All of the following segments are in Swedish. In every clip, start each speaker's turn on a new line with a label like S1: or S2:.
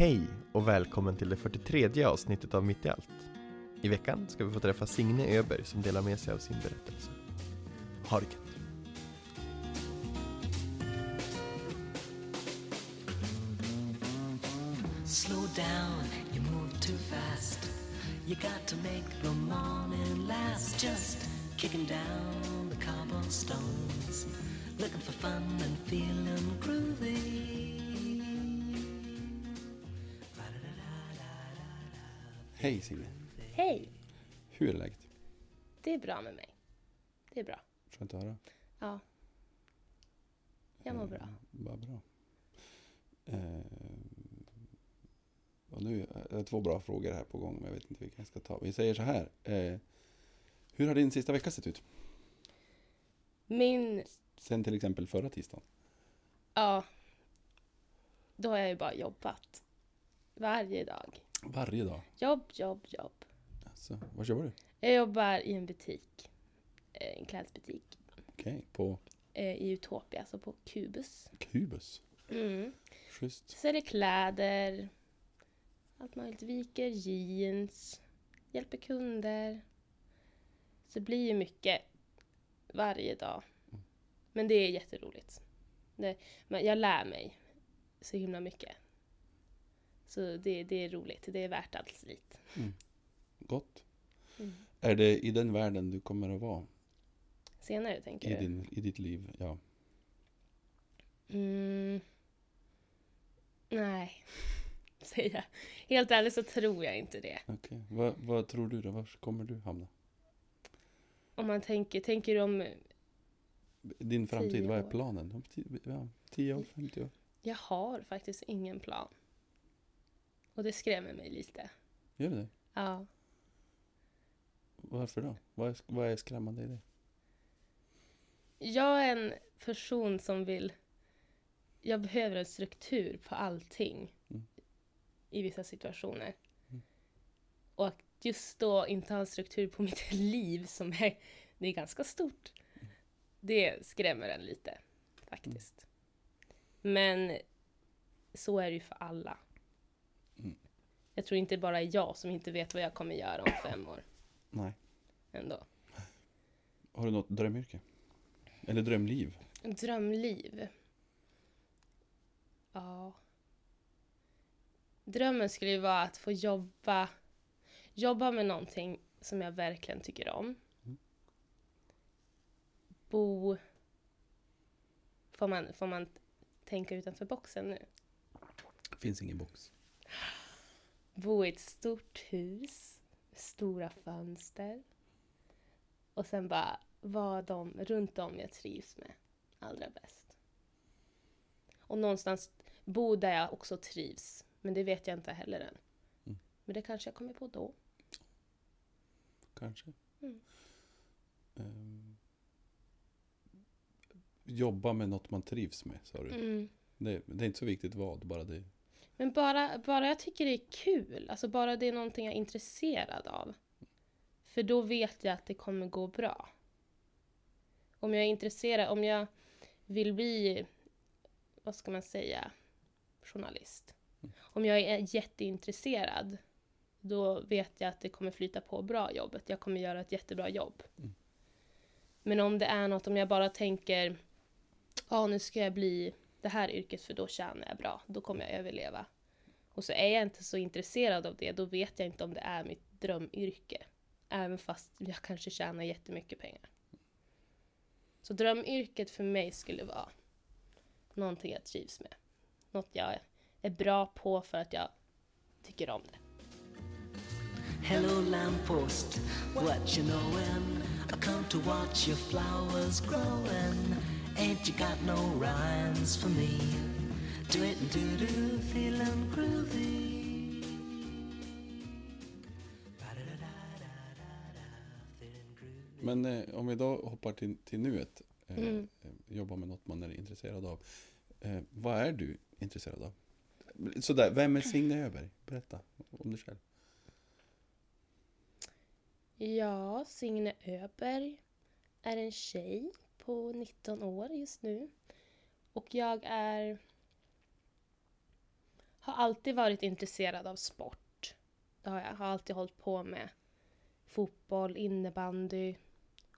S1: Hej och välkommen till det 43 avsnittet av Mitt i allt. I veckan ska vi få träffa Signe Öberg som delar med sig av sin berättelse. Ha det gött!
S2: Slow down, you move too fast. You got to make the morning last. Just kicking down the cobblestones, looking for fun and feeling groovy.
S3: Hej Signe,
S4: Hej!
S3: hur är läget?
S4: Det är bra med mig. Det är bra.
S3: Skönt att höra.
S4: Ja. Jag mår bra.
S3: Eh, Vad bra. Eh, och nu är det två bra frågor här på gång, men jag vet inte vilka jag ska ta. Vi säger så här. Eh, hur har din sista vecka sett ut?
S4: Min...
S3: Sen till exempel förra tisdagen.
S4: Ja. Då har jag ju bara jobbat. Varje dag.
S3: Varje dag.
S4: Jobb, jobb, jobb.
S3: Alltså, vad jobbar du?
S4: Jag jobbar i en butik. Eh, En klädesbutik.
S3: Okej, på
S4: eh, I Utopia, alltså på Kubus.
S3: Kubus.
S4: Mm.
S3: Schysst.
S4: Säljer kläder. Allt möjligt. Viker jeans. Hjälper kunder. Så det blir ju mycket varje dag. Men det är jätteroligt. Det, men jag lär mig så himla mycket. Så det, det är roligt. Det är värt allt slit.
S3: Gott.
S4: Mm.
S3: Är det i den världen du kommer att vara?
S4: Senare tänker
S3: I,
S4: du?
S3: din, I ditt liv? Ja.
S4: Mm. Nej, säger jag. Helt ärligt så tror jag inte det.
S3: Okej. Vad, vad tror du då? Var kommer du hamna?
S4: Om man tänker, tänker du om
S3: Din framtid,
S4: Tio
S3: vad är planen? Om tio, ja, 10 år, 50 år?
S4: Jag har faktiskt ingen plan. Och det skrämmer mig lite.
S3: Gör det?
S4: Ja.
S3: Varför då? Vad är, vad är skrämmande i det?
S4: Jag är en person som vill... Jag behöver en struktur på allting
S3: Mm.
S4: i vissa situationer.
S3: Mm.
S4: Och att just då inte ha en struktur på mitt liv som är, det är ganska stort. Det skrämmer en lite, faktiskt. Men så är det ju för alla. Jag tror inte bara jag som inte vet vad jag kommer göra om fem år
S3: Nej.
S4: ändå.
S3: Har du något drömyrke? Eller drömliv?
S4: Drömliv? Ja. Drömmen skulle ju vara att få jobba, jobba med någonting som jag verkligen tycker om.
S3: Mm.
S4: Bo... Får man, får man tänka utanför boxen nu?
S3: Finns ingen box.
S4: Bo i ett stort hus, stora fönster. Och sen bara vara de runt om jag trivs med allra bäst. Och någonstans bo där jag också trivs. Men det vet jag inte heller än.
S3: Mm.
S4: Men det kanske jag kommer på då.
S3: Kanske.
S4: Mm.
S3: Ehm, jobba med något man trivs med, sa du.
S4: Mm.
S3: Det, det är inte så viktigt vad, bara det.
S4: Men bara, bara jag tycker det är kul, alltså bara det är någonting jag är intresserad av. För då vet jag att det kommer gå bra. Om jag är intresserad, om jag vill bli, vad ska man säga, journalist. Om jag är jätteintresserad, då vet jag att det kommer flyta på bra jobbet. Jag kommer göra ett jättebra jobb.
S3: Mm.
S4: Men om det är något, om jag bara tänker, ja nu ska jag bli det här yrket för då tjänar jag bra, då kommer jag överleva. Och så är jag inte så intresserad av det, då vet jag inte om det är mitt drömyrke. Även fast jag kanske tjänar jättemycket pengar. Så drömyrket för mig skulle vara någonting jag trivs med. Något jag är bra på för att jag tycker om det.
S2: Hello, lamppost, what you knowin'? I come to watch your flowers growin'. Ain't you got no rhymes for me? Do it and do do, feelin' groovy.
S3: Men eh, om vi då hoppar till, till nuet. Eh,
S4: Mm.
S3: eh, jobba med något man är intresserad av. Eh, vad är du intresserad av? Sådär, vem är Signe Öberg? Berätta om dig själv.
S4: Ja, Signe Öberg är en tjej på 19 år just nu. Och jag är har alltid varit intresserad av sport. Det har jag. Har alltid hållit på med fotboll, innebandy.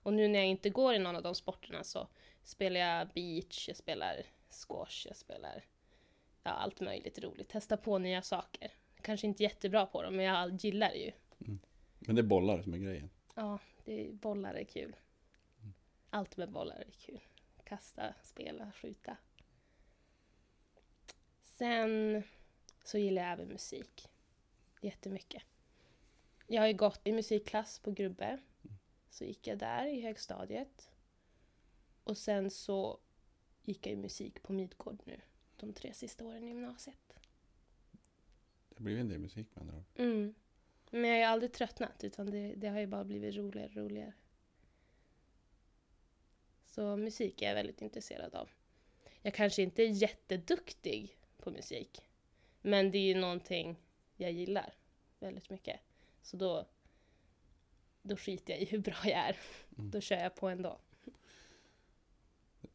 S4: Och nu när jag inte går i någon av de sporterna så spelar jag beach, jag spelar squash, jag spelar ja, allt möjligt roligt. Testa på nya saker. Kanske inte jättebra på dem, men jag gillar det ju.
S3: Men det är bollar som är grejen.
S4: Ja, det, bollar är kul. Allt med bollar är kul. Kasta, spela, skjuta. Sen så gillar jag även musik. Jättemycket. Jag har ju gått i musikklass på Grubbe. Så gick jag där i högstadiet. Och sen så gick jag i musik på Midgård nu. De tre sista åren i gymnasiet.
S3: Det blir en del musik med andra ord.
S4: Mm. Men jag har ju aldrig tröttnat utan det, det har ju bara blivit roligare och roligare. Så musik är jag väldigt intresserad av. Jag kanske inte är jätteduktig på musik. Men det är ju någonting jag gillar väldigt mycket. Så då, då skiter jag i hur bra jag är.
S3: Mm.
S4: Då kör jag på ändå.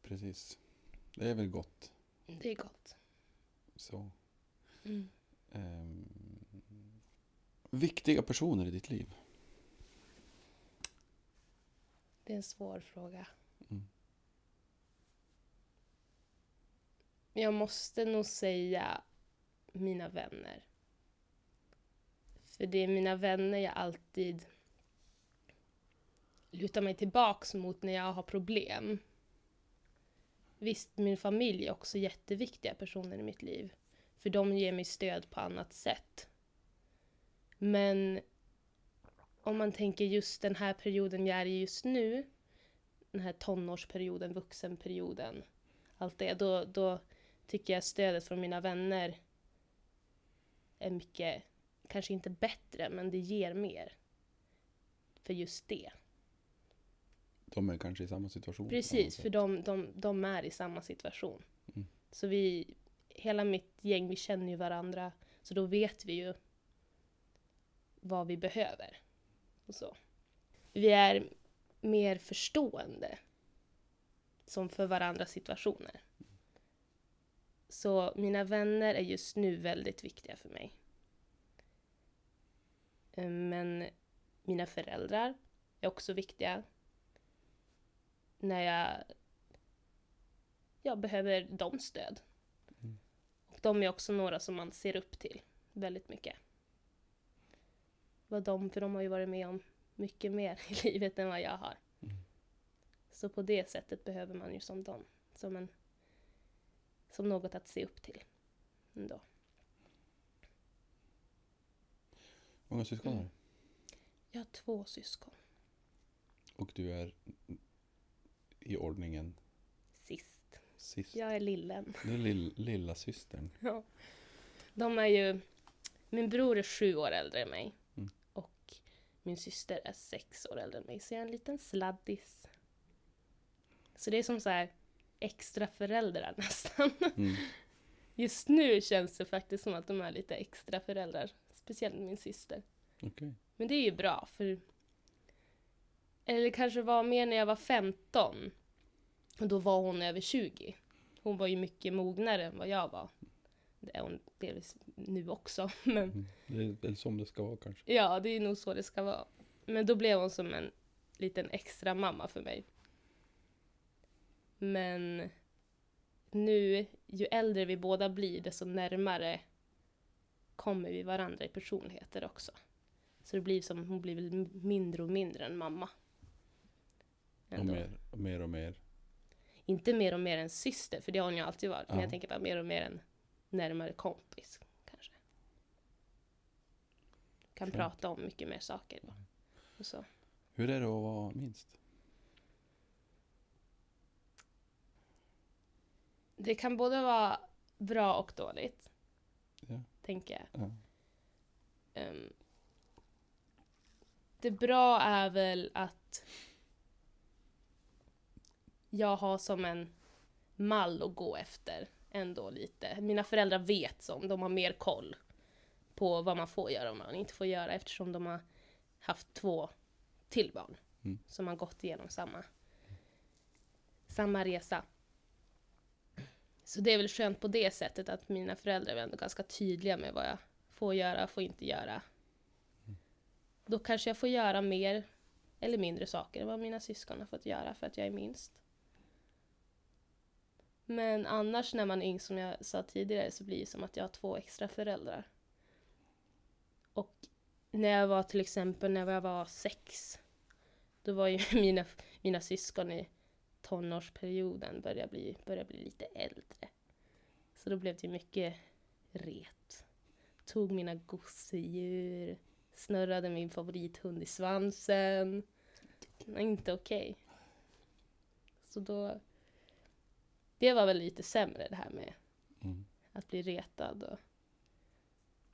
S3: Precis. Det är väl gott.
S4: Det är gott.
S3: Så.
S4: Mm.
S3: Ehm, viktiga personer i ditt liv?
S4: Det är en svår fråga.
S3: Mm.
S4: Jag måste nog säga mina vänner. För det är mina vänner jag alltid lutar mig tillbaks mot när jag har problem. Visst, min familj är också jätteviktiga personer i mitt liv. För de ger mig stöd på annat sätt. Men om man tänker just den här perioden jag är i just nu, den här tonårsperioden, vuxenperioden, allt det, då, då tycker jag stödet från mina vänner är mycket, kanske inte bättre, men det ger mer. För just det.
S3: De är kanske i samma situation?
S4: Precis, för de, de, de är i samma situation.
S3: Mm.
S4: Så vi, hela mitt gäng, vi känner ju varandra. Så då vet vi ju vad vi behöver. Och så. Vi är mer förstående som för varandras situationer. Så mina vänner är just nu väldigt viktiga för mig. Eh, Men mina föräldrar är också viktiga. När jag, jag behöver dem stöd.
S3: Mm.
S4: Och de är också några som man ser upp till väldigt mycket. Vad de, för de har ju varit med om mycket mer i livet än vad jag har.
S3: Mm.
S4: Så på det sättet behöver man ju som dem. Som, en, som något att se upp till. Ändå.
S3: Många syskon har du?
S4: Jag har två syskon.
S3: Och du är i ordningen
S4: Sist.
S3: sist.
S4: Jag är lillen.
S3: Du är lill, lilla systern.
S4: Ja. De är ju... Min bror är sju år äldre än mig. Min syster är sex år äldre än mig. Så jag är en liten sladdis. Så det är som så här extra föräldrar nästan.
S3: Mm.
S4: Just nu känns det faktiskt som att de är lite extra föräldrar. Speciellt min syster.
S3: Okej.
S4: Men det är ju bra för... Eller kanske var mer när jag var 15. Och då var hon över 20. Hon var ju mycket mognare än vad jag var. Det är hon delvis nu också. Men
S3: Mm. Det är väl som det ska vara kanske.
S4: ja, det är nog så det ska vara. Men då blev hon som en liten extra mamma för mig. Men nu, ju äldre vi båda blir, desto närmare kommer vi varandra i personligheter också. Så det blir som, hon blir väl mindre och mindre än mamma.
S3: Och
S4: Ändå.
S3: mer, och mer och mer.
S4: Inte mer och mer än syster, för det har hon ju alltid varit. Men
S3: Ja.
S4: jag tänker bara mer och mer en närmare kompis, kanske. Kan
S3: Skönt.
S4: prata om mycket mer saker då. Och så.
S3: Hur är det att vara minst?
S4: Det kan både vara bra och dåligt,
S3: Ja.
S4: tänker jag.
S3: Ja.
S4: Ehm, det bra är väl att jag har som en mall att gå efter ändå lite. Mina föräldrar vet som, de har mer koll på vad man får göra och vad man inte får göra eftersom de har haft två till barn
S3: Mm.
S4: som har gått igenom samma, samma resa. Så det är väl skönt på det sättet att mina föräldrar är ändå ganska tydliga med vad jag får göra och får inte göra. Då kanske jag får göra mer eller mindre saker än vad mina syskon har fått göra för att jag är minst. Men annars när man är yngst, som jag sa tidigare, så blir det som att jag har två extra föräldrar. Och när jag var till exempel när jag var sex, då var ju mina, mina syskon i tonårsperioden började bli, började bli lite äldre. Så då blev det mycket ret. Tog mina gosedjur, snurrade min favorithund i svansen. Inte okej. Så då... Det var väl lite sämre det här med
S3: Mm.
S4: att bli retad och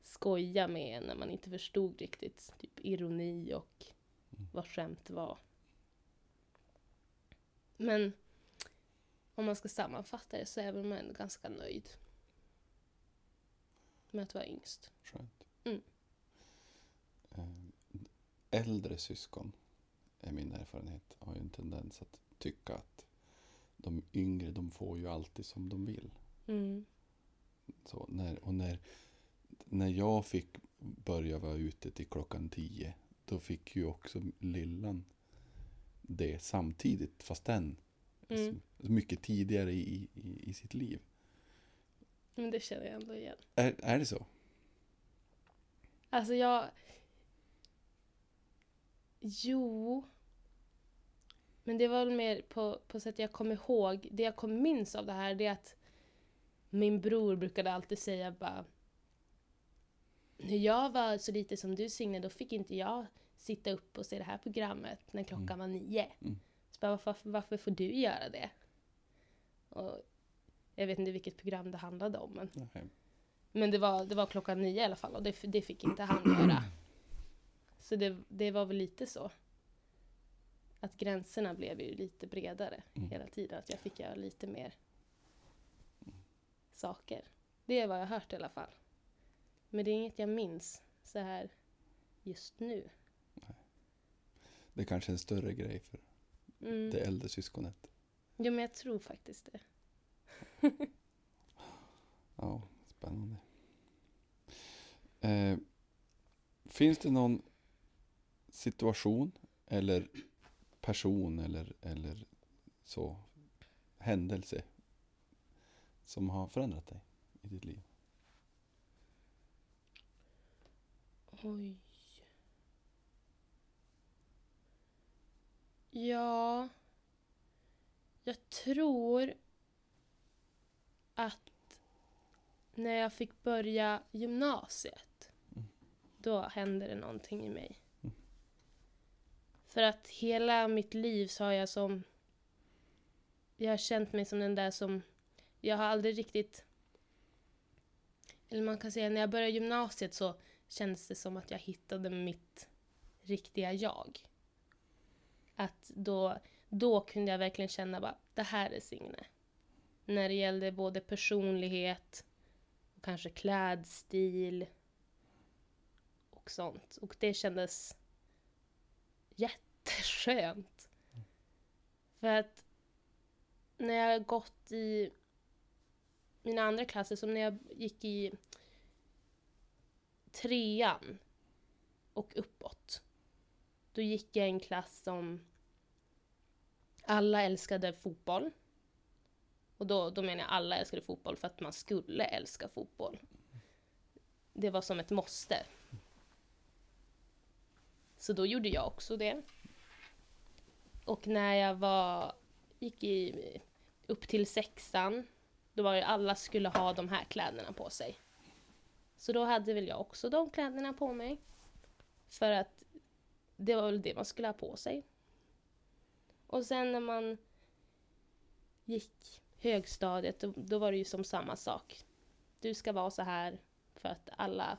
S4: skoja med en när man inte förstod riktigt typ ironi och vad skämt var. Men om man ska sammanfatta det så är väl man ändå ganska nöjd med att vara yngst.
S3: Skönt.
S4: Mm.
S3: Eh, Äldre syskon, är min erfarenhet, har ju en tendens att tycka att de yngre, de får ju alltid som de vill.
S4: Mm.
S3: Så när, och när, när jag fick börja vara ute till klockan tio, då fick ju också lillan det samtidigt, fast den
S4: Mm.
S3: mycket tidigare i, i, i sitt liv.
S4: Men det känner jag ändå igen.
S3: Är, är det så?
S4: Alltså jag... Jo. Men det var väl mer på, på sätt jag kommer ihåg. Det jag kommer minns av det här det är att min bror brukade alltid säga bara När jag var så lite som du Signe, då fick inte jag sitta upp och se det här programmet när klockan var nio.
S3: Mm.
S4: Så bara, varför, varför får du göra det? Och jag vet inte vilket program det handlade om, men men det var, det var klockan nio i alla fall och det, det fick inte han göra. Så det, det var väl lite så. Att gränserna blev ju lite bredare
S3: Mm.
S4: hela tiden. Att jag fick göra lite mer saker. Det är vad jag har hört i alla fall. Men det är inget jag minns så här just nu.
S3: Det är kanske en större grej för
S4: Mm.
S3: det äldre syskonet.
S4: Jo men jag tror faktiskt det.
S3: Ja, spännande. Eh, finns det någon situation eller person eller, eller så händelse som har förändrat dig i ditt liv?
S4: Oj. Ja. Jag tror att när jag fick börja gymnasiet, då hände det någonting i mig. För att hela mitt liv så har jag som... Jag har känt mig som den där som... Jag har aldrig riktigt... Eller man kan säga när jag började gymnasiet så kändes det som att jag hittade mitt riktiga jag. Att då, då kunde jag verkligen känna bara, det här är Signe. När det gällde både personlighet, och kanske klädstil och sånt. Och det kändes jätteskönt. För att när jag gått i mina andra klasser, som när jag gick i trean och uppåt. Då gick jag i en klass som alla älskade fotboll. Och då, då menar jag alla älskade fotboll för att man skulle älska fotboll. Det var som ett måste. Så då gjorde jag också det. Och när jag var, gick i, upp till sexan, då var det alla skulle ha de här kläderna på sig. Så då hade väl jag också de kläderna på mig. För att det var väl det man skulle ha på sig. Och sen när man gick högstadiet, då, då var det ju som samma sak. Du ska vara så här för att alla,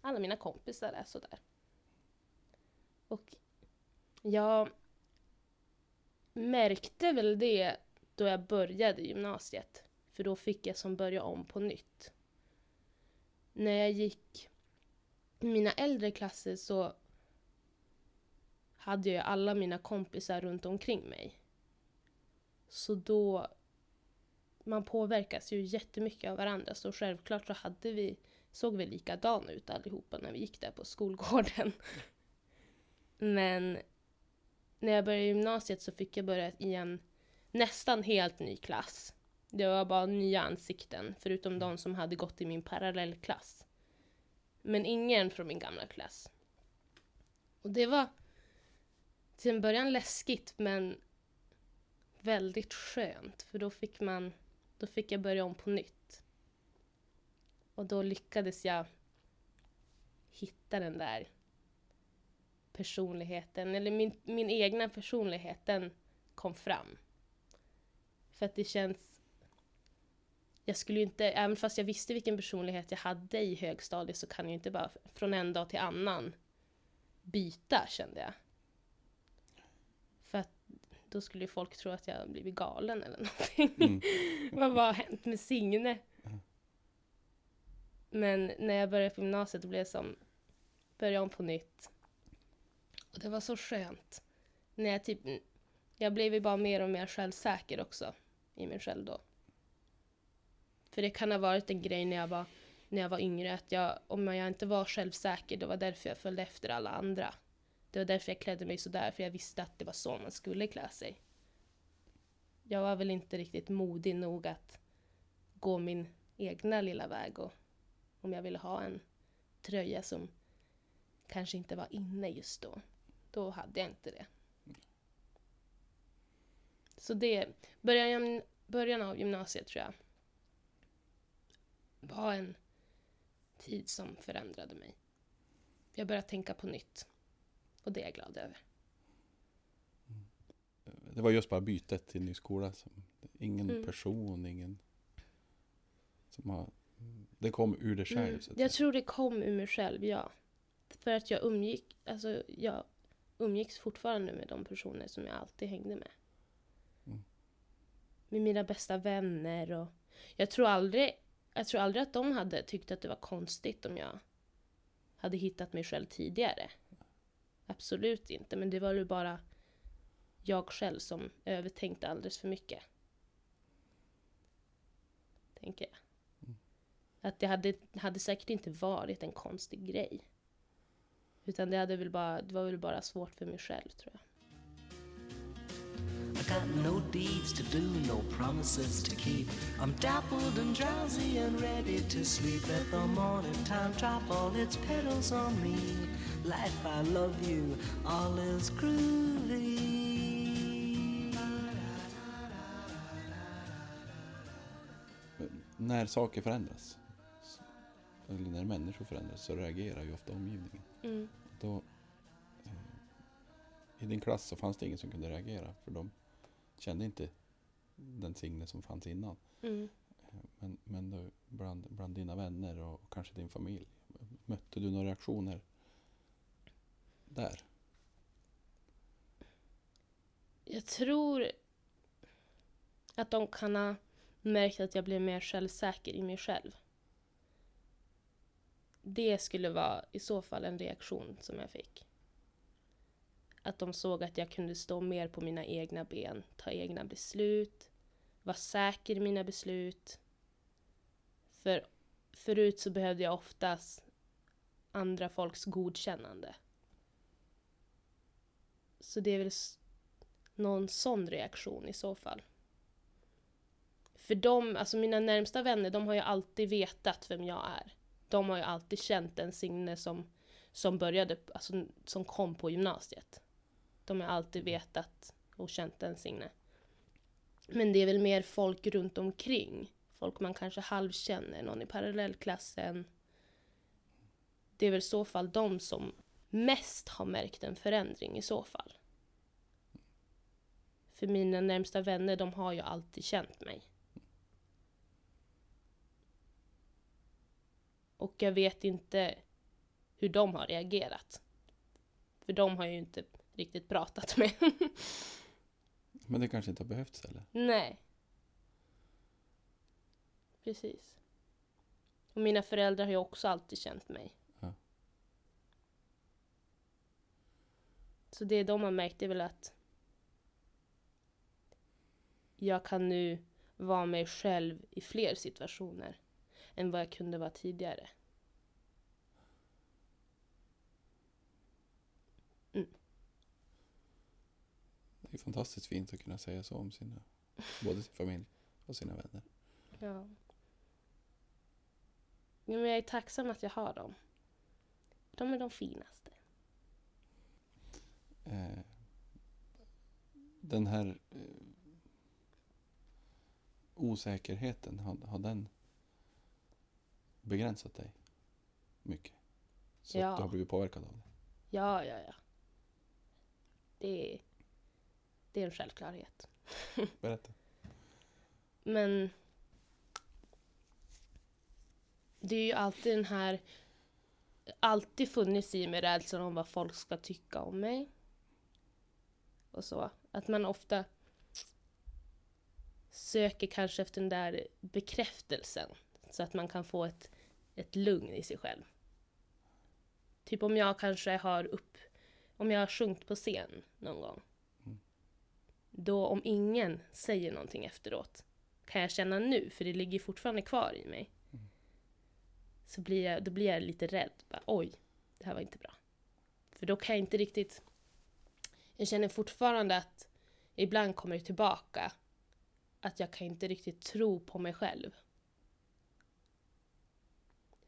S4: alla mina kompisar är så där. Och jag märkte väl det då jag började gymnasiet. För då fick jag som börja om på nytt. När jag gick i mina äldre klasser så hade jag alla mina kompisar runt omkring mig. Så då man påverkas ju jättemycket av varandra. Så självklart så hade vi, såg vi likadana ut allihopa när vi gick där på skolgården. Men när jag började gymnasiet så fick jag börja i en nästan helt ny klass. Det var bara nya ansikten, förutom de som hade gått i min parallellklass. Men ingen från min gamla klass. Och det var till en början läskigt, men väldigt skönt. För då fick man, då fick jag börja om på nytt. Och då lyckades jag hitta den där personligheten, eller min, min egna personlighet, den kom fram. För att det känns... Jag skulle ju inte, även fast jag visste vilken personlighet jag hade i högstadiet så kan jag ju inte bara från en dag till annan byta kände jag. För att då skulle ju folk tro att jag blivit galen eller någonting.
S3: Mm.
S4: Vad har hänt med Signe? Men när jag började på gymnasiet då blev det som, börja om på nytt. Och det var så skönt. När jag typ, jag blev ju bara mer och mer självsäker också i mig själv då. För det kan ha varit en grej när jag var, när jag var yngre att jag, om jag inte var självsäker, det var därför jag följde efter alla andra. Det var därför jag klädde mig sådär, för jag visste att det var så man skulle klä sig. Jag var väl inte riktigt modig nog att gå min egna lilla väg och om jag ville ha en tröja som kanske inte var inne just då, då hade jag inte det. Så det, början, början av gymnasiet tror jag var en tid som förändrade mig. Jag började tänka på nytt. Och det är jag glad över.
S3: Det var just bara bytet till ny skola. Som, ingen
S4: Mm.
S3: person, ingen... Som har, det kom ur dig själv.
S4: Mm. Jag tror det kom ur mig själv, ja. För att jag umgick, alltså jag umgicks fortfarande med de personer som jag alltid hängde med.
S3: Mm.
S4: Med mina bästa vänner och jag tror aldrig, jag tror aldrig att de hade tyckt att det var konstigt om jag hade hittat mig själv tidigare. Absolut inte, men det var ju bara jag själv som övertänkte alldeles för mycket. Tänker jag. Att det hade, hade säkert inte varit en konstig grej. Utan det, hade väl bara, det var väl bara svårt för mig själv tror jag.
S2: I got no deeds to do, no promises to keep. I'm dappled and drowsy and ready to sleep. Let the morning time drop all its petals on me. Life, I love you, all is groovy.
S3: När saker förändras, eller när människor förändras, så reagerar ju ofta omgivningen.
S4: Mm.
S3: Då, eh, I din klass så fanns det ingen som kunde reagera, för de kände inte den Signe som fanns innan.
S4: Mm.
S3: Eh, Men, men då, bland, bland dina vänner och kanske din familj, mötte du några reaktioner där?
S4: Jag tror att de kan ha märkt att jag blev mer självsäker i mig själv. Det skulle vara i så fall en reaktion som jag fick. Att de såg att jag kunde stå mer på mina egna ben, ta egna beslut, vara säker i mina beslut. För förut så behövde jag oftast andra folks godkännande. Så det är väl någon sån reaktion i så fall. För de, alltså mina närmsta vänner, de har ju alltid vetat vem jag är. De har ju alltid känt den Signe som, som började, alltså som kom på gymnasiet. De har alltid vetat och känt den Signe. Men det är väl mer folk runt omkring. Folk man kanske halvkänner, någon i parallellklassen. Det är väl i så fall de som mest har märkt en förändring i så fall. För mina närmsta vänner, de har ju alltid känt mig. Och jag vet inte hur de har reagerat. För de har jag ju inte riktigt pratat med.
S3: Men det kanske inte har behövts heller.
S4: Nej. Precis. Och mina föräldrar har ju också alltid känt mig.
S3: Ja.
S4: Så det de har märkt är väl att jag kan nu vara mig själv i fler situationer än vad jag kunde vara tidigare.
S3: Det är fantastiskt fint att kunna säga så om sina, både sin familj och sina vänner.
S4: Ja. Ja, men jag är tacksam att jag har dem. De är de finaste.
S3: Eh, den här eh, osäkerheten, har, har den begränsat dig mycket? Så
S4: Ja.
S3: att du har blivit påverkad av det?
S4: Ja, ja, ja. Det är, det är en självklarhet.
S3: Berätta.
S4: Men det är ju alltid den här alltid funnits i mig rädslan om vad folk ska tycka om mig. Och så. Att man ofta söker kanske efter den där bekräftelsen. Så att man kan få ett, ett lugn i sig själv. Typ om jag kanske har upp... Om jag har sjungit på scen någon gång.
S3: Mm.
S4: Då om ingen säger någonting efteråt kan jag känna nu, för det ligger fortfarande kvar i mig.
S3: Mm.
S4: Så blir jag, då blir jag lite rädd. Bara, Oj, det här var inte bra. För då kan jag inte riktigt... Jag känner fortfarande att ibland kommer det tillbaka att jag kan inte riktigt tro på mig själv.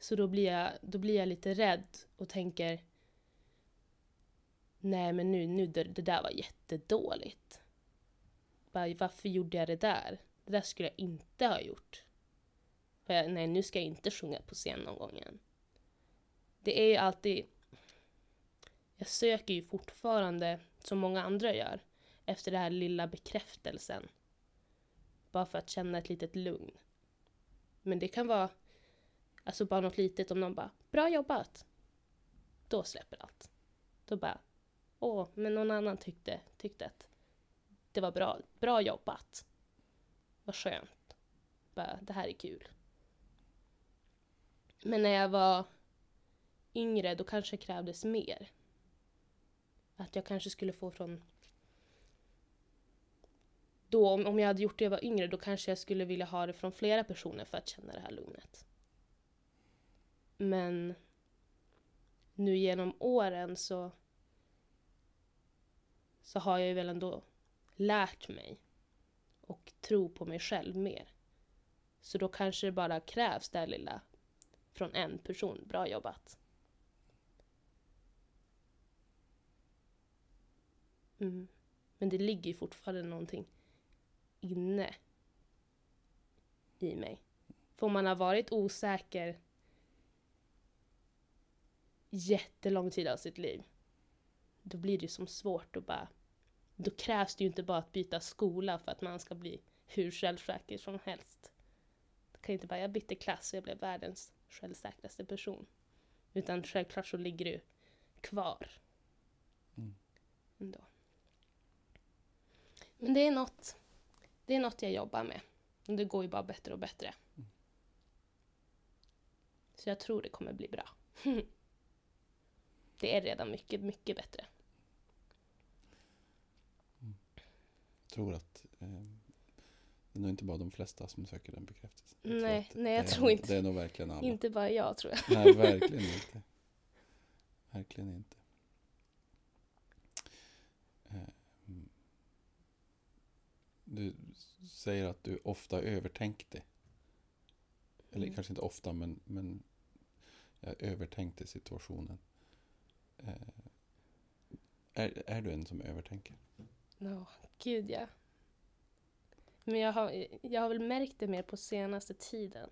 S4: Så då blir jag, då blir jag lite rädd och tänker Nej men nu, nu det, det där var jättedåligt. Bara, varför gjorde jag det där? Det där skulle jag inte ha gjort. För jag, nej, nu ska jag inte sjunga på scen någon gång igen. Det är ju alltid... Jag söker ju fortfarande, som många andra gör, efter den här lilla bekräftelsen. Bara för att känna ett litet lugn. Men det kan vara alltså bara något litet om någon bara “bra jobbat”. Då släpper allt. Då bara “åh, men någon annan tyckte, tyckte att det var bra, bra jobbat”. Vad skönt. Bara, det här är kul. Men när jag var yngre då kanske krävdes mer. Att jag kanske skulle få från... Då, om om jag hade gjort det jag var yngre, då kanske jag skulle vilja ha det från flera personer för att känna det här lugnet. Men nu genom åren så, så har jag ju väl ändå lärt mig och tro på mig själv mer. Så då kanske det bara krävs det här lilla från en person. Bra jobbat. Mm. Men det ligger ju fortfarande någonting inne i mig. För om man har varit osäker jättelång tid av sitt liv, då blir det ju som svårt att bara... Då krävs det ju inte bara att byta skola för att man ska bli hur självsäker som helst. Det kan inte bara, jag bytte klass och jag blev världens självsäkraste person. Utan självklart så ligger du kvar.
S3: Mm.
S4: Ändå. Men det är något, det är något jag jobbar med. Och det går ju bara bättre och bättre.
S3: Mm.
S4: Så jag tror det kommer bli bra. det är redan mycket, mycket bättre.
S3: Jag tror att eh, det är nog inte bara de flesta som söker den bekräftelsen. Jag
S4: Nej, nej, jag
S3: det
S4: tror
S3: är,
S4: inte-
S3: Det är nog verkligen alla.
S4: Inte bara jag tror jag.
S3: Nej, verkligen inte. Verkligen inte. Eh, mm. Du säger att du ofta övertänkte. Eller
S4: Mm.
S3: kanske inte ofta, men, men jag övertänkte situationen. Eh, är, är du en som övertänker?
S4: Ja, gud ja. Men jag har, jag har väl märkt det mer på senaste tiden.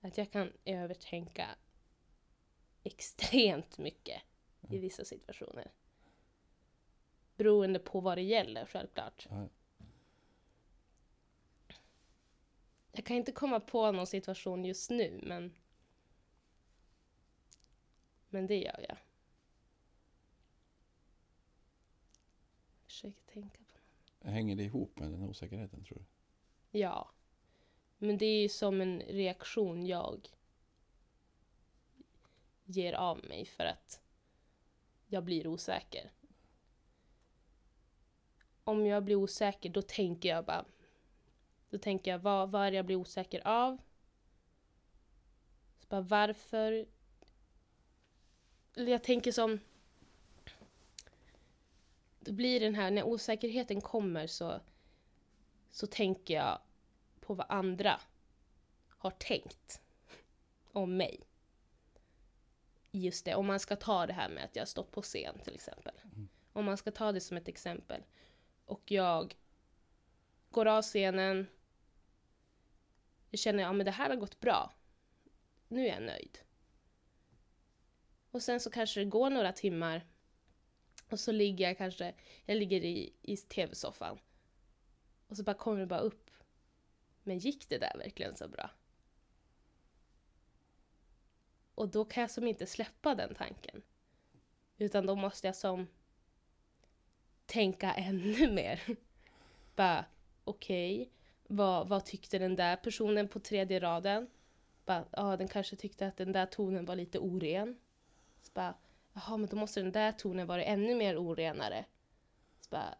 S4: Att jag kan övertänka extremt mycket i
S3: Ja.
S4: vissa situationer. Beroende på vad det gäller, självklart.
S3: Ja.
S4: Jag kan inte komma på någon situation just nu, men... Men det gör jag. Försöker tänka på
S3: Hänger det ihop med den osäkerheten, tror du?
S4: Ja. Men det är ju som en reaktion jag ger av mig för att jag blir osäker. Om jag blir osäker då tänker jag bara Då tänker jag, vad, vad är det jag blir osäker av? Så bara, varför? Jag tänker som... Då blir den här, när osäkerheten kommer så, så tänker jag på vad andra har tänkt om mig. Just det, om man ska ta det här med att jag har stått på scen till exempel. Om man ska ta det som ett exempel. Och jag går av scenen. Jag känner att ja, det här har gått bra. Nu är jag nöjd. Och sen så kanske det går några timmar. Och så ligger jag kanske, jag ligger i, i tv-soffan. Och så bara kommer det bara upp. Men gick det där verkligen så bra? Och då kan jag som inte släppa den tanken. Utan då måste jag som tänka ännu mer. Bara, okej, okay, vad, vad tyckte den där personen på tredje raden? Bara, ja, den kanske tyckte att den där tonen var lite oren. Så bara, jaha, men då måste den där tonen vara ännu mer orenare. Så bara,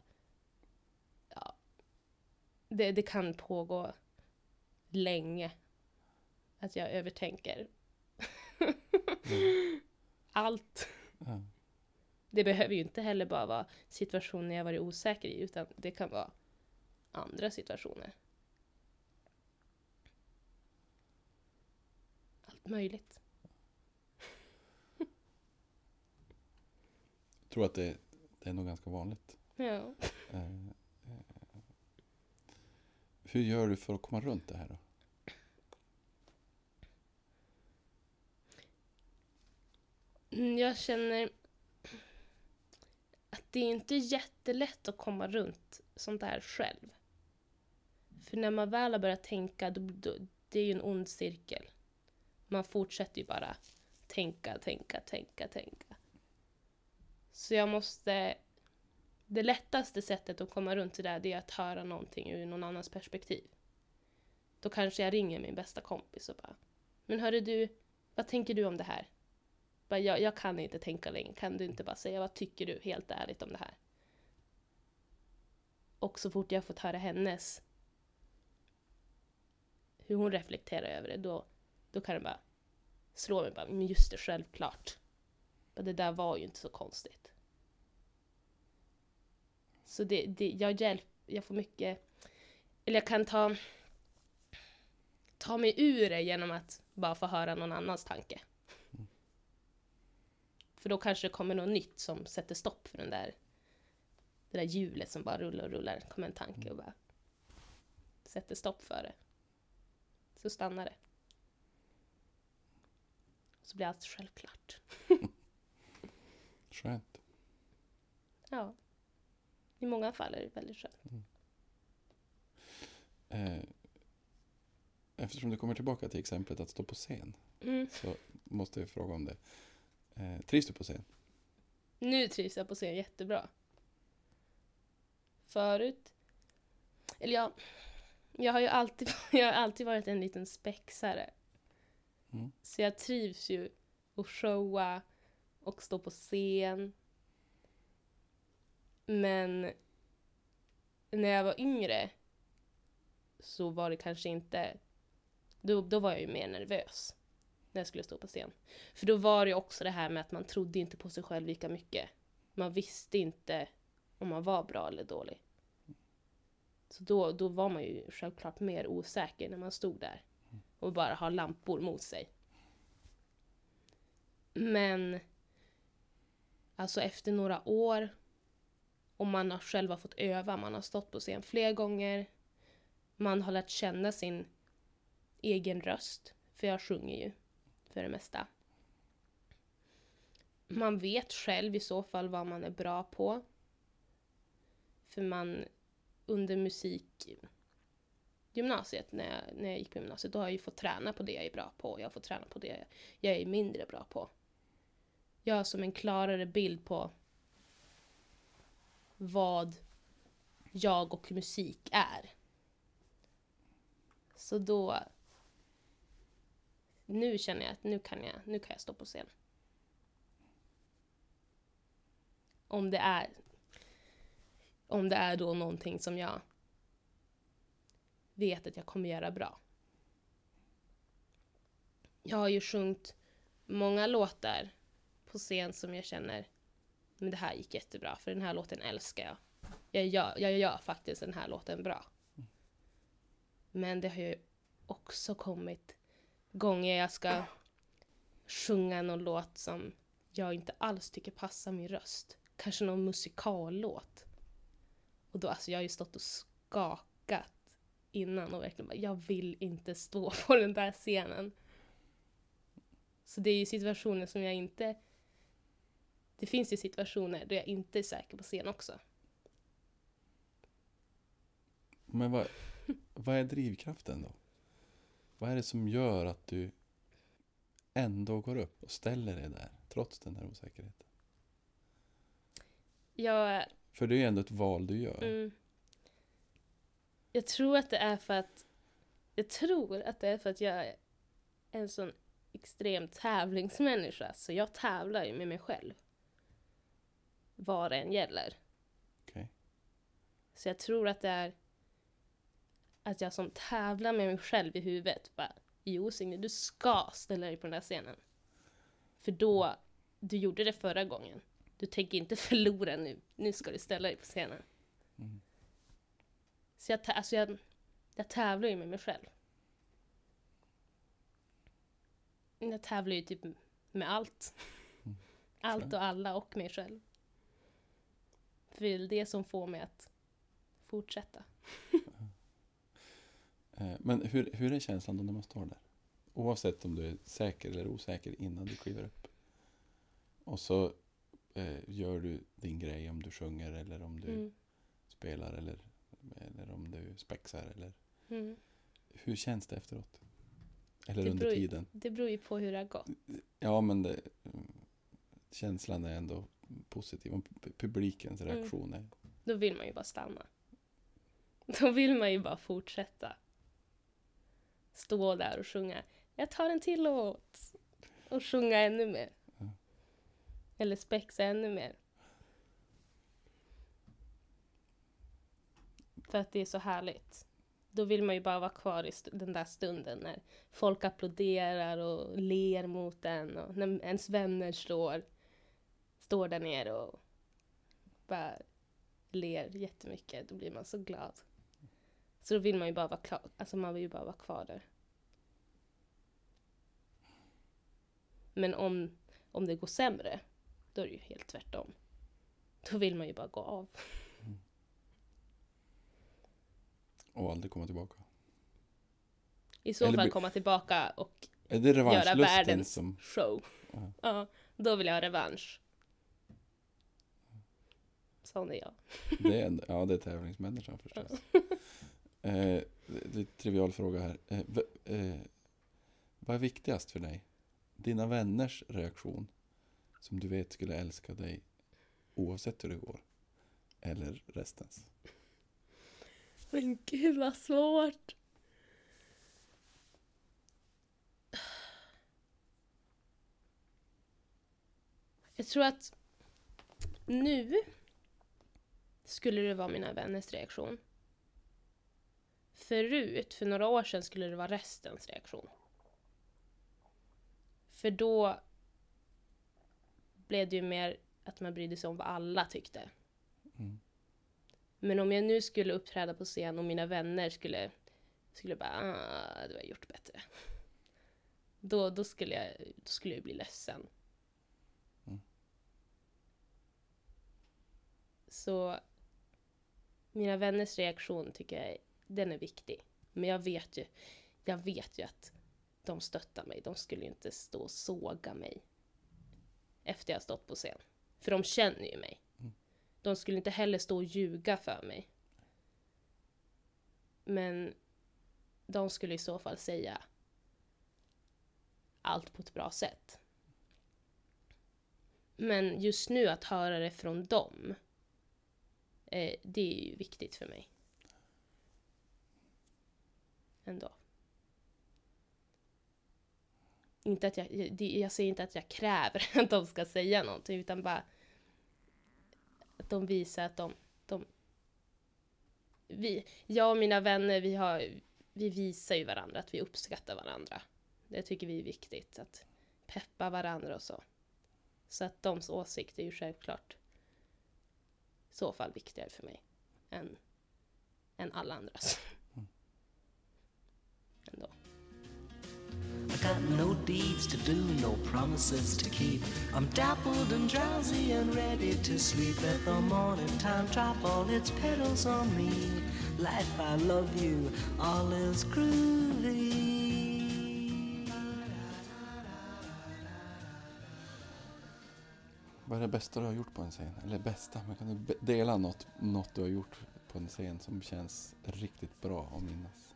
S4: ja. Det, det kan pågå länge. Att jag övertänker.
S3: Mm.
S4: Allt.
S3: Ja.
S4: Det behöver ju inte heller bara vara situationer jag varit osäker i, utan det kan vara andra situationer. Allt möjligt.
S3: Tror att det, det är nog ganska vanligt.
S4: Ja.
S3: Eh, eh, hur gör du för att komma runt det här då?
S4: Mm, Jag känner att det är inte jättelätt att komma runt sånt där själv. För när man väl har börjat tänka, då, då, det är ju en ond cirkel. Man fortsätter ju bara tänka, tänka, tänka, tänka. Så jag måste... Det lättaste sättet att komma runt det där, det är att höra någonting ur någon annans perspektiv. Då kanske jag ringer min bästa kompis och bara Men hörru du, vad tänker du om det här? Bara, jag, jag kan inte tänka längre, kan du inte bara säga vad tycker du helt ärligt om det här? Och så fort jag fått höra hennes hur hon reflekterar över det, då, då kan det bara slå mig bara, men just det, självklart. Men det där var ju inte så konstigt. Så det, det, jag hjälp, jag får mycket, eller jag kan ta, ta mig ur det genom att bara få höra någon annans tanke. För då kanske det kommer något nytt som sätter stopp för den där, det där hjulet som bara rullar och rullar. kommer en tanke och bara sätter stopp för det. Så stannar det. Så blir allt självklart.
S3: Skönt.
S4: Ja. I många fall är det väldigt skönt.
S3: Eh, eftersom du kommer tillbaka till exemplet att stå på scen
S4: Mm.
S3: så måste jag fråga om det. Eh, trivs du på scen?
S4: Nu trivs jag på scen jättebra. Förut, eller jag, jag har ju alltid, jag har alltid varit en liten spexare.
S3: Mm.
S4: Så jag trivs ju att showa och stå på scen. Men när jag var yngre så var det kanske inte... Då, då var jag ju mer nervös när jag skulle stå på scen. För då var det ju också det här med att man trodde inte på sig själv lika mycket. Man visste inte om man var bra eller dålig. Så då, då var man ju självklart mer osäker när man stod där och bara har lampor mot sig. Men alltså efter några år och man har själva fått öva, man har stått på scen fler gånger. Man har lärt känna sin egen röst, för jag sjunger ju för det mesta. Man vet själv i så fall vad man är bra på. För man under musikgymnasiet, när jag, när jag gick på gymnasiet, då har jag ju fått träna på det jag är bra på. Jag har fått träna på det jag är mindre bra på. Jag har som en klarare bild på vad jag och musik är. Så då... Nu känner jag att nu kan jag, nu kan jag stå på scen. Om det är... Om det är då någonting som jag vet att jag kommer göra bra. Jag har ju sjungit många låtar på scen som jag känner, men det här gick jättebra, för den här låten älskar jag. Jag gör, jag gör faktiskt den här låten bra. Men det har ju också kommit gånger jag ska sjunga någon låt som jag inte alls tycker passar min röst. Kanske någon musikallåt. Och då, alltså jag har ju stått och skakat innan och verkligen bara, jag vill inte stå på den där scenen. Så det är ju situationer som jag inte... Det finns ju situationer där jag inte är säker på scen också.
S3: Men vad, vad är drivkraften då? Vad är det som gör att du ändå går upp och ställer dig där, trots den här osäkerheten?
S4: Jag,
S3: För det är ju ändå ett val du gör.
S4: mm, jag tror att det är för att... Jag tror att det är för att jag är en sån extrem tävlingsmänniska. Så jag tävlar ju med mig själv. Vad det än gäller.
S3: Okej.
S4: Så jag tror att det är att jag som tävlar med mig själv i huvudet bara Jo Signe, du ska ställa dig på den där scenen. För då, du gjorde det förra gången. Du tänker inte förlora nu. Nu ska du ställa dig på scenen.
S3: Mm.
S4: Så jag, alltså jag, jag tävlar ju med mig själv. Jag tävlar ju typ med allt.
S3: Mm.
S4: Allt och alla och mig själv. För det är det som får mig att fortsätta.
S3: Eh, Men hur, hur är känslan då när man står där? Oavsett om du är säker eller osäker innan du kliver upp. Och så eh, gör du din grej om du sjunger eller om du
S4: Mm.
S3: spelar eller, eller om du spexar. Eller,
S4: Mm.
S3: hur känns det efteråt? Eller
S4: Det
S3: under
S4: beror
S3: tiden?
S4: Det beror ju på hur det har gått.
S3: Ja, men det, mm, känslan är ändå positiv. Om pu- publikens
S4: Mm.
S3: reaktion är...
S4: Då vill man ju bara stanna. Då vill man ju bara fortsätta. Stå där och sjunga. Jag tar en till låt. Och sjunga ännu mer.
S3: Ja.
S4: Eller spexa ännu mer. För att det är så härligt. Då vill man ju bara vara kvar i den där stunden när folk applåderar och ler mot en och när ens vänner står, står där nere och bara ler jättemycket. Då blir man så glad. Så då vill man ju bara vara klar, alltså man vill ju bara vara kvar där. Men om, om det går sämre, då är det ju helt tvärtom. Då vill man ju bara gå av.
S3: Och aldrig komma tillbaka.
S4: I så
S3: Eller
S4: fall komma tillbaka och göra världens
S3: som...
S4: show.
S3: Ja.
S4: Ja, då vill jag ha revansch. Sån är jag.
S3: Det är, ja, det är tävlingsmänniskan förstås. Eh, lite trivial fråga här. Eh, v- eh, vad är viktigast för dig? Dina vänners reaktion, som du vet skulle älska dig oavsett hur det går, eller restens?
S4: Men gud vad svårt. Jag tror att nu skulle det vara mina vänners reaktion. Förut, för några år sedan, skulle det vara restens reaktion. För då blev det ju mer att man brydde sig om vad alla tyckte.
S3: Mm.
S4: Men om jag nu skulle uppträda på scen och mina vänner skulle, skulle bara ah, du har gjort bättre. Då, då, skulle jag, då skulle jag bli ledsen.
S3: Mm.
S4: Så mina vänners reaktion tycker jag den är viktig. Men jag vet ju, jag vet ju att de stöttar mig. De skulle ju inte stå och såga mig efter jag stått på scen. För de känner ju mig. De skulle inte heller stå och ljuga för mig. Men de skulle i så fall säga allt på ett bra sätt. Men just nu att höra det från dem, eh, det är ju viktigt för mig. Ändå. Inte att jag, det, jag säger inte att jag kräver att de ska säga någonting, utan bara att de visar att de, de vi, jag och mina vänner, vi har, vi visar ju varandra att vi uppskattar varandra. Det tycker vi är viktigt, att peppa varandra och så. Så att de åsikter är ju självklart i så fall viktigare för mig än, än alla andras. Ändå.
S2: I got no deeds to do, no promises to keep. I'm dappled and drowsy and ready to sleep. Let the morning time drop all its petals on me. Life, I love you, all is groovy.
S3: Vad är det bästa du har gjort på en scen? Eller bästa, men kan du dela något, något du har gjort på en scen som känns riktigt bra att minnas?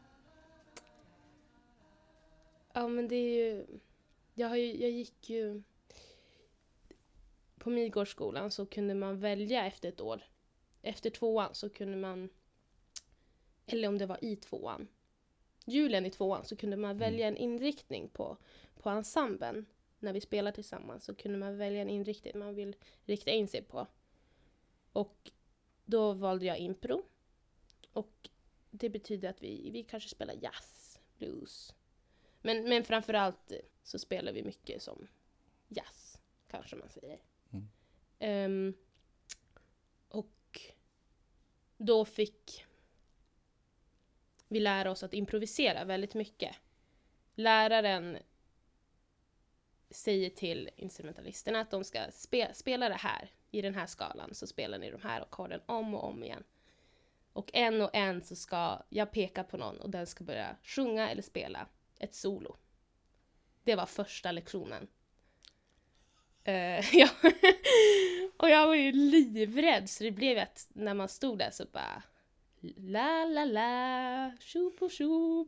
S4: Ja men det är ju, jag, har ju, jag gick ju på Midgårdsskolan så kunde man välja efter ett år. Efter tvåan så kunde man, eller om det var i tvåan, julen i tvåan så kunde man välja en inriktning på, på ensemblen. När vi spelar tillsammans så kunde man välja en inriktning man vill rikta in sig på. Och då valde jag impro. Och det betyder att vi, vi kanske spelar jazz, blues, men, men framförallt så spelar vi mycket som jazz, kanske man säger.
S3: Mm.
S4: Ehm, och då fick vi lära oss att improvisera väldigt mycket. Läraren säger till instrumentalisterna att de ska spe, spela det här i den här skalan, så spelar ni de här ackorden om och om igen. Och en och en så ska jag peka på någon och den ska börja sjunga eller spela ett solo. Det var första lektionen. Uh, ja. och jag var ju livrädd så det blev att när man stod där så bara La la la, tjo på tjo.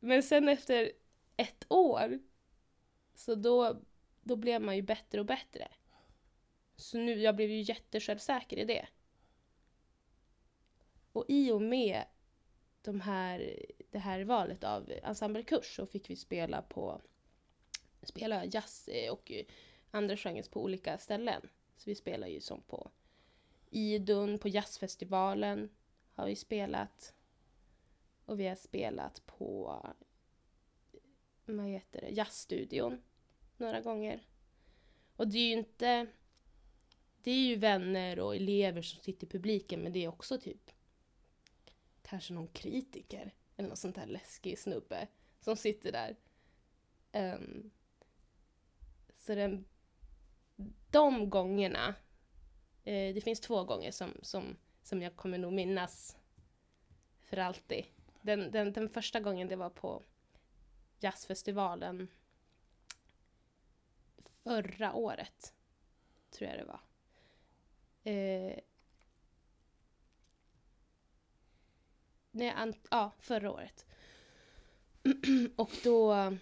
S4: Men sen efter ett år så då, då blev man ju bättre och bättre. Så nu, jag blev ju jättesjälvsäker i det. Och i och med de här, det här valet av ensemblekurs så fick vi spela på spela jazz eh, och eh, andra genrer på olika ställen. Så vi spelar ju som på Idun, på jazzfestivalen har vi spelat. Och vi har spelat på vad heter det, jazzstudion några gånger. Och det är ju inte det är ju vänner och elever som sitter i publiken men det är också typ kanske någon kritiker eller någon sån där läskig snubbe som sitter där. Um, så den, de gångerna, eh, det finns två gånger som, som, som jag kommer nog minnas för alltid. Den, den, den första gången det var på jazzfestivalen förra året, tror jag det var. Eh, nej, ja, förra året. och då,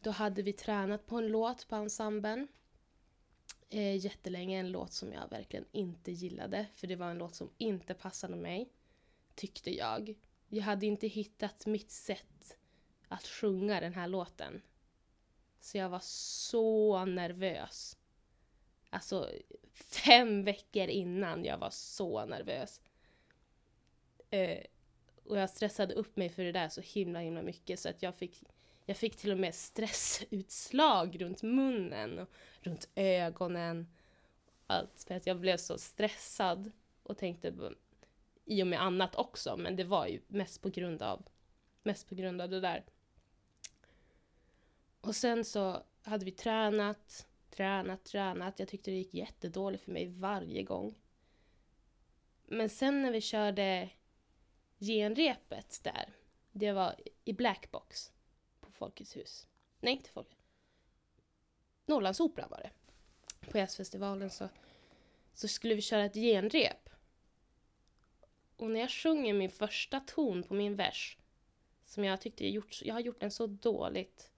S4: då hade vi tränat på en låt på ensemblen. Eh, jättelänge, en låt som jag verkligen inte gillade. För det var en låt som inte passade mig, tyckte jag. Jag hade inte hittat mitt sätt att sjunga den här låten. Så jag var så nervös. Alltså fem veckor innan jag var så nervös. Eh, och jag stressade upp mig för det där så himla himla mycket så att jag fick, jag fick till och med stressutslag runt munnen och runt ögonen. Allt för att jag blev så stressad och tänkte på- i och med annat också men det var ju mest på grund av mest på grund av det där. Och sen så hade vi tränat, tränat, tränat. Jag tyckte det gick jättedåligt för mig varje gång. Men sen när vi körde genrepet där, det var i Blackbox på Folkets hus. Nej, inte Folkets Norrlandsoperan var det. På jazzfestivalen så, så skulle vi köra ett genrep. Och när jag sjunger min första ton på min vers, som jag tyckte jag gjort, jag har gjort den så dåligt,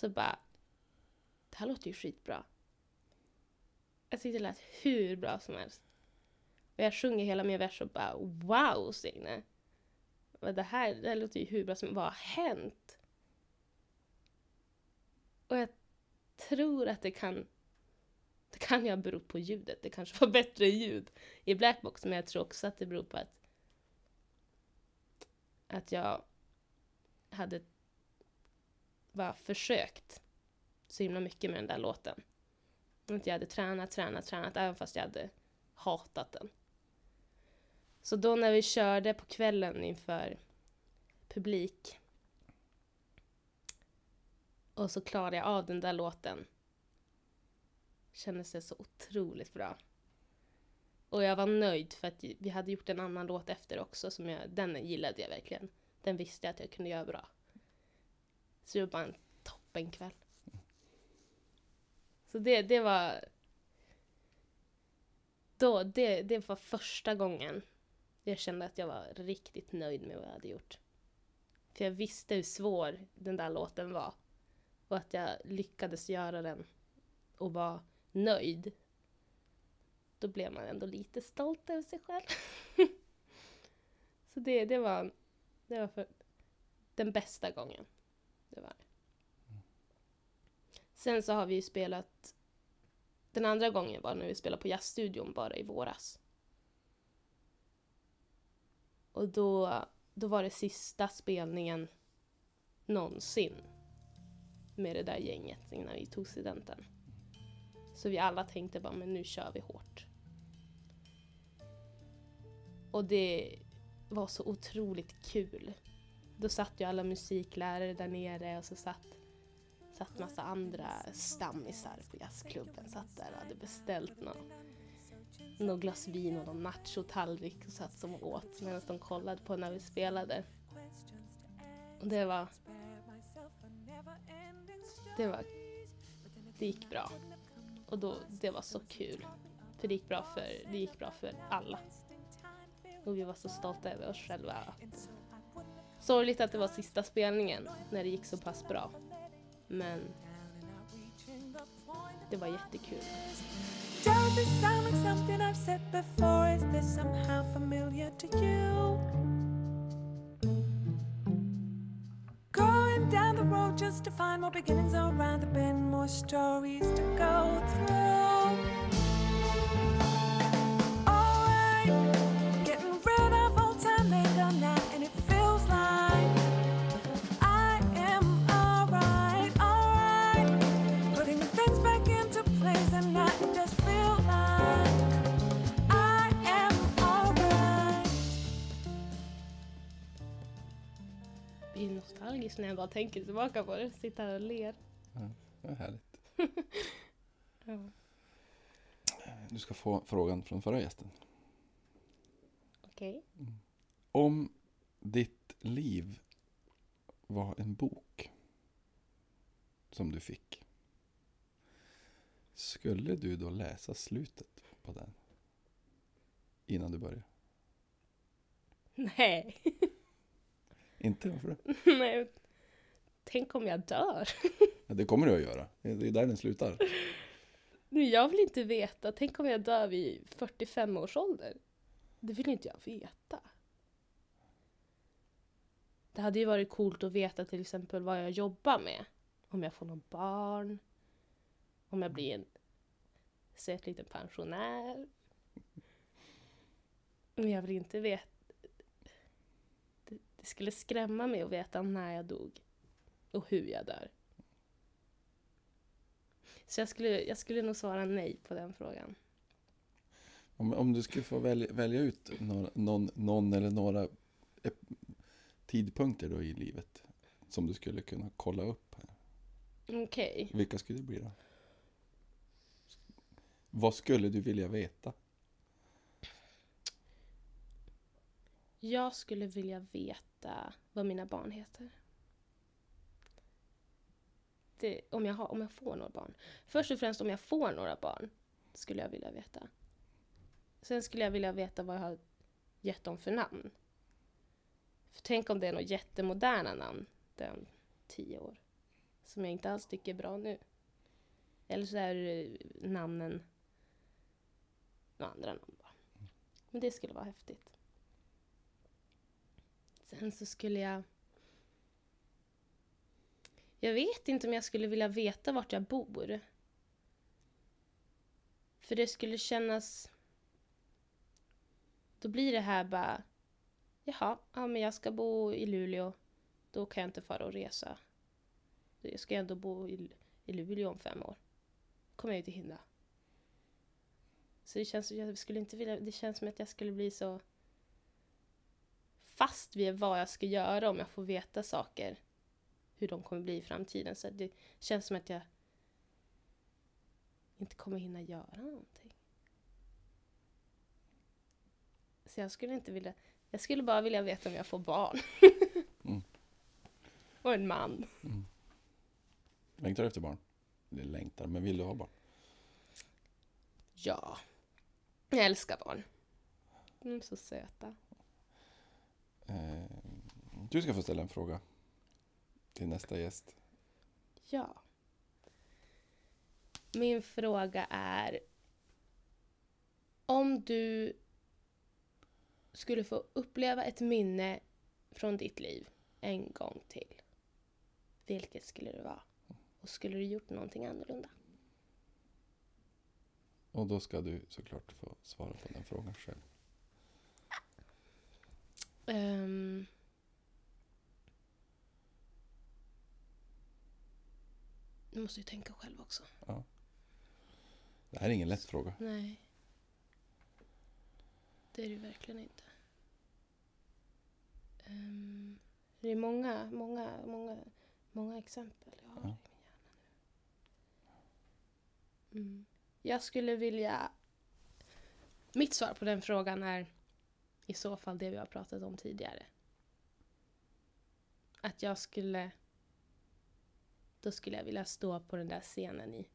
S4: så bara, det här låter ju skitbra. Jag tyckte det lät hur bra som helst. Och jag sjunger hela min vers och bara wow Signe. Det här, det här låter ju hur bra som Vad har hänt? Och jag tror att det kan Det kan ju ha berott på ljudet. Det kanske var bättre ljud i Blackbox, men jag tror också att det beror på att att jag hade bara försökt så himla mycket med den där låten. Att jag hade tränat, tränat, tränat, även fast jag hade hatat den. Så då när vi körde på kvällen inför publik och så klarade jag av den där låten kändes det så otroligt bra. Och jag var nöjd för att vi hade gjort en annan låt efter också, som jag, den gillade jag verkligen. Den visste jag att jag kunde göra bra. Så det var bara en toppenkväll. Så det, det var... Då, det, det var första gången jag kände att jag var riktigt nöjd med vad jag hade gjort. För jag visste hur svår den där låten var. Och att jag lyckades göra den och var nöjd. Då blev man ändå lite stolt över sig själv. Så det, det var, det var för den bästa gången. Det var det. Sen så har vi ju spelat den andra gången var när vi spelade på jazzstudion bara i våras. Och då, då var det sista spelningen någonsin med det där gänget innan vi tog studenten. Så vi alla tänkte bara, men nu kör vi hårt. Och det var så otroligt kul. Då satt ju alla musiklärare där nere och så satt, satt massa andra stammisar på jazzklubben. Satt där och hade beställt något, någon glas vin och någon nachotallrik och satt som åt medan de kollade på när vi spelade. Och det var... Det var... Det gick bra. Och då, det var så kul. För det gick bra för, det gick bra för alla. Och vi var så stolta över oss själva. Att... Sorgligt att det var sista spelningen när det gick så pass bra. Men det var jättekul.
S5: Does this sound like something I've said before? Is this somehow familiar to you? Going down the road just to find more beginnings around the bend, more stories to go through. Alright,
S4: nostalgisk när jag bara tänker tillbaka på det. Sitter här och ler.
S3: Det är härligt.
S4: Ja.
S3: Du ska få frågan från förra gästen.
S4: Okej.
S3: Om ditt liv var en bok som du fick. Skulle du då läsa slutet på den? Innan du börjar?
S4: Nej.
S3: Inte? Varför det?
S4: Nej. Tänk om jag dör?
S3: Ja, det kommer du att göra. Det är där den slutar.
S4: Jag vill inte veta. Tänk om jag dör vid 45 års ålder? Det vill inte jag veta. Det hade ju varit coolt att veta till exempel vad jag jobbar med. Om jag får någon barn. Om jag blir en söt liten pensionär. Men jag vill inte veta. Det, skulle skrämma mig att veta när jag dog. Och hur jag dör. Så jag skulle, jag skulle nog svara nej på den frågan.
S3: Om, om du skulle få välja, välja ut någon, någon, någon eller några tidpunkter då i livet som du skulle kunna kolla upp.
S4: Okej.
S3: Vilka skulle det bli då? Vad skulle du vilja veta?
S4: Jag skulle vilja veta vad mina barn heter. Det, om, jag har, om jag får några barn. Först och främst om jag får några barn skulle jag vilja veta. Sen skulle jag vilja veta vad jag har gett dem för namn. För tänk om det är några jättemoderna namn den tio år. Som jag inte alls tycker är bra nu. Eller så är namnen några andra namn bara. Men det skulle vara häftigt. Sen så skulle jag... Jag vet inte om jag skulle vilja veta vart jag bor. För det skulle kännas... Då blir det här bara... Jaha, ja, men jag ska bo i Luleå. Då kan jag inte fara och resa. Jag ska ändå bo i, i Luleå om fem år. kommer jag ju inte hinna. Så det känns, jag skulle inte vilja, det känns som att jag skulle bli så fast vid vad jag ska göra om jag får veta saker. Hur de kommer bli i framtiden. Så det känns som att jag inte kommer hinna göra någonting. Så jag skulle inte vilja, jag skulle bara vilja veta om jag får barn.
S3: Mm.
S4: Och en man.
S3: Längtar du efter barn? Eller längtar, men vill du ha barn?
S4: Ja. Jag älskar barn. De är så söta.
S3: Eh, du ska få ställa en fråga till nästa gäst.
S4: Ja. Min fråga är om du skulle få uppleva ett minne från ditt liv en gång till. Vilket skulle det vara? Och skulle du gjort någonting annorlunda?
S3: Och då ska du såklart få svara på den frågan själv.
S4: Ehm. Nu måste ju tänka själv också.
S3: Det här är ingen lätt fråga.
S4: Nej. Det är det ju verkligen inte. Ehm, det är många, många, många, många exempel jag har
S3: Ja.
S4: i min hjärna nu. Mm. Jag skulle vilja... Mitt svar på den frågan är i så fall det vi har pratat om tidigare. Att jag skulle... Då skulle jag vilja stå på den där scenen i,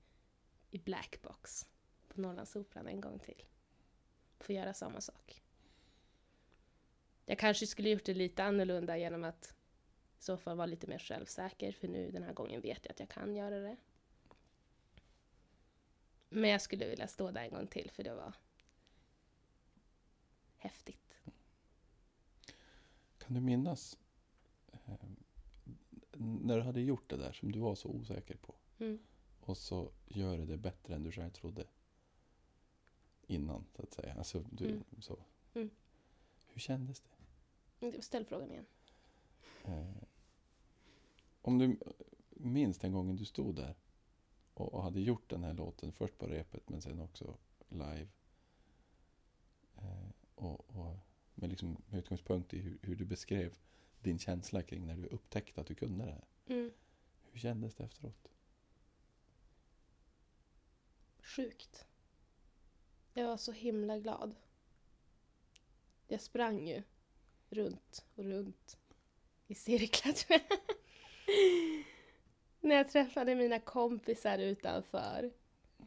S4: i Black Box på Norrlandsoperan en gång till. Få göra samma sak. Jag kanske skulle gjort det lite annorlunda genom att i så fall vara lite mer självsäker för nu den här gången vet jag att jag kan göra det. Men jag skulle vilja stå där en gång till för det var häftigt.
S3: Kan du minnas eh, när du hade gjort det där som du var så osäker på
S4: Mm.
S3: och så gör du det bättre än du själv trodde innan, så att säga. Alltså, du,
S4: Mm.
S3: så.
S4: Mm.
S3: Hur kändes det?
S4: Ställ frågan igen.
S3: Eh, om du minns den gången du stod där och, och hade gjort den här låten först på repet men sen också live. Eh, och, och med, liksom, utgångspunkt i hur, hur du beskrev din känsla kring när du upptäckte att du kunde det här.
S4: Mm.
S3: Hur kändes det efteråt?
S4: Sjukt. Jag var så himla glad. Jag sprang ju runt och runt i cirklar. När jag träffade mina kompisar utanför.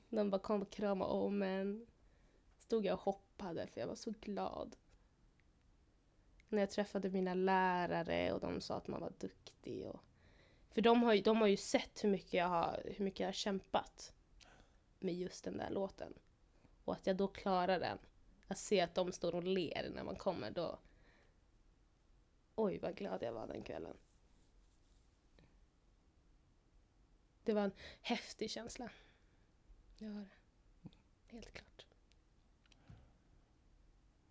S4: De bara kom och kramade om en. Stod jag och hoppade för jag var så glad. När jag träffade mina lärare och de sa att man var duktig. Och... För de har, ju, de har ju sett hur mycket, jag har, hur mycket jag har kämpat med just den där låten. Och att jag då klarar den. Att se att de står och ler när man kommer då. Oj vad glad jag var den kvällen. Det var en häftig känsla. Det var det. Helt klart.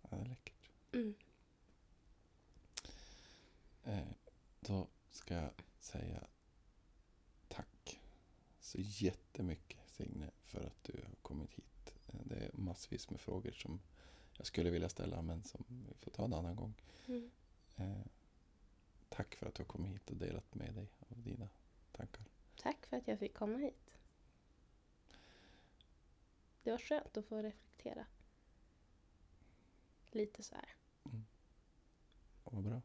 S3: Ja, det är läckert.
S4: Mm.
S3: Eh, då ska jag säga tack så jättemycket Signe för att du har kommit hit. Det är massvis med frågor som jag skulle vilja ställa men som vi får ta en annan gång.
S4: Mm.
S3: Eh, tack för att du har kommit hit och delat med dig av dina tankar.
S4: Tack för att jag fick komma hit. Det var skönt att få reflektera. Lite så här.
S3: Och vad bra.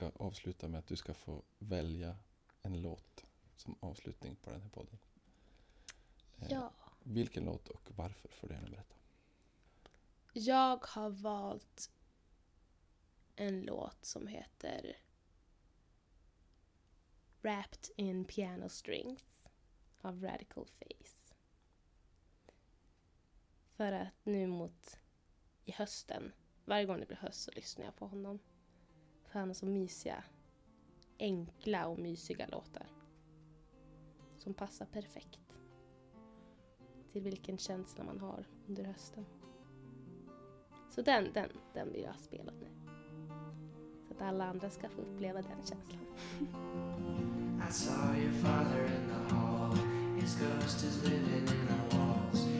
S3: Ska avsluta med att du ska få välja en låt som avslutning på den här podden. Eh,
S4: Ja.
S3: Vilken låt och varför får du gärna berätta.
S4: Jag har valt en låt som heter Wrapped in Piano Strings av Radical Face. För att nu mot i hösten, varje gång det blir höst så lyssnar jag på honom. För han har så mysiga, enkla och mysiga låtar. Som passar perfekt till vilken känsla man har under hösten. Så den, den, den vill jag spela nu. Så att alla andra ska få uppleva den känslan.
S6: I saw your father in the hall His ghost is living in the walls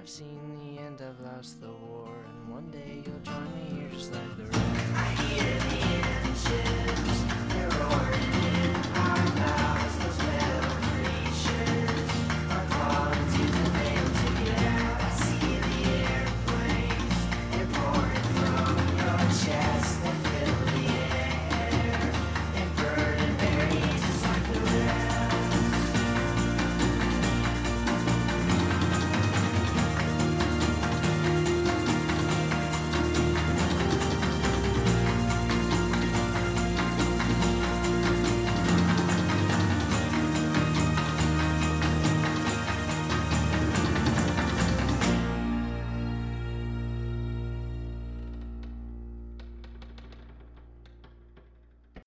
S6: I've seen the end, I've lost the war, and one day you'll join.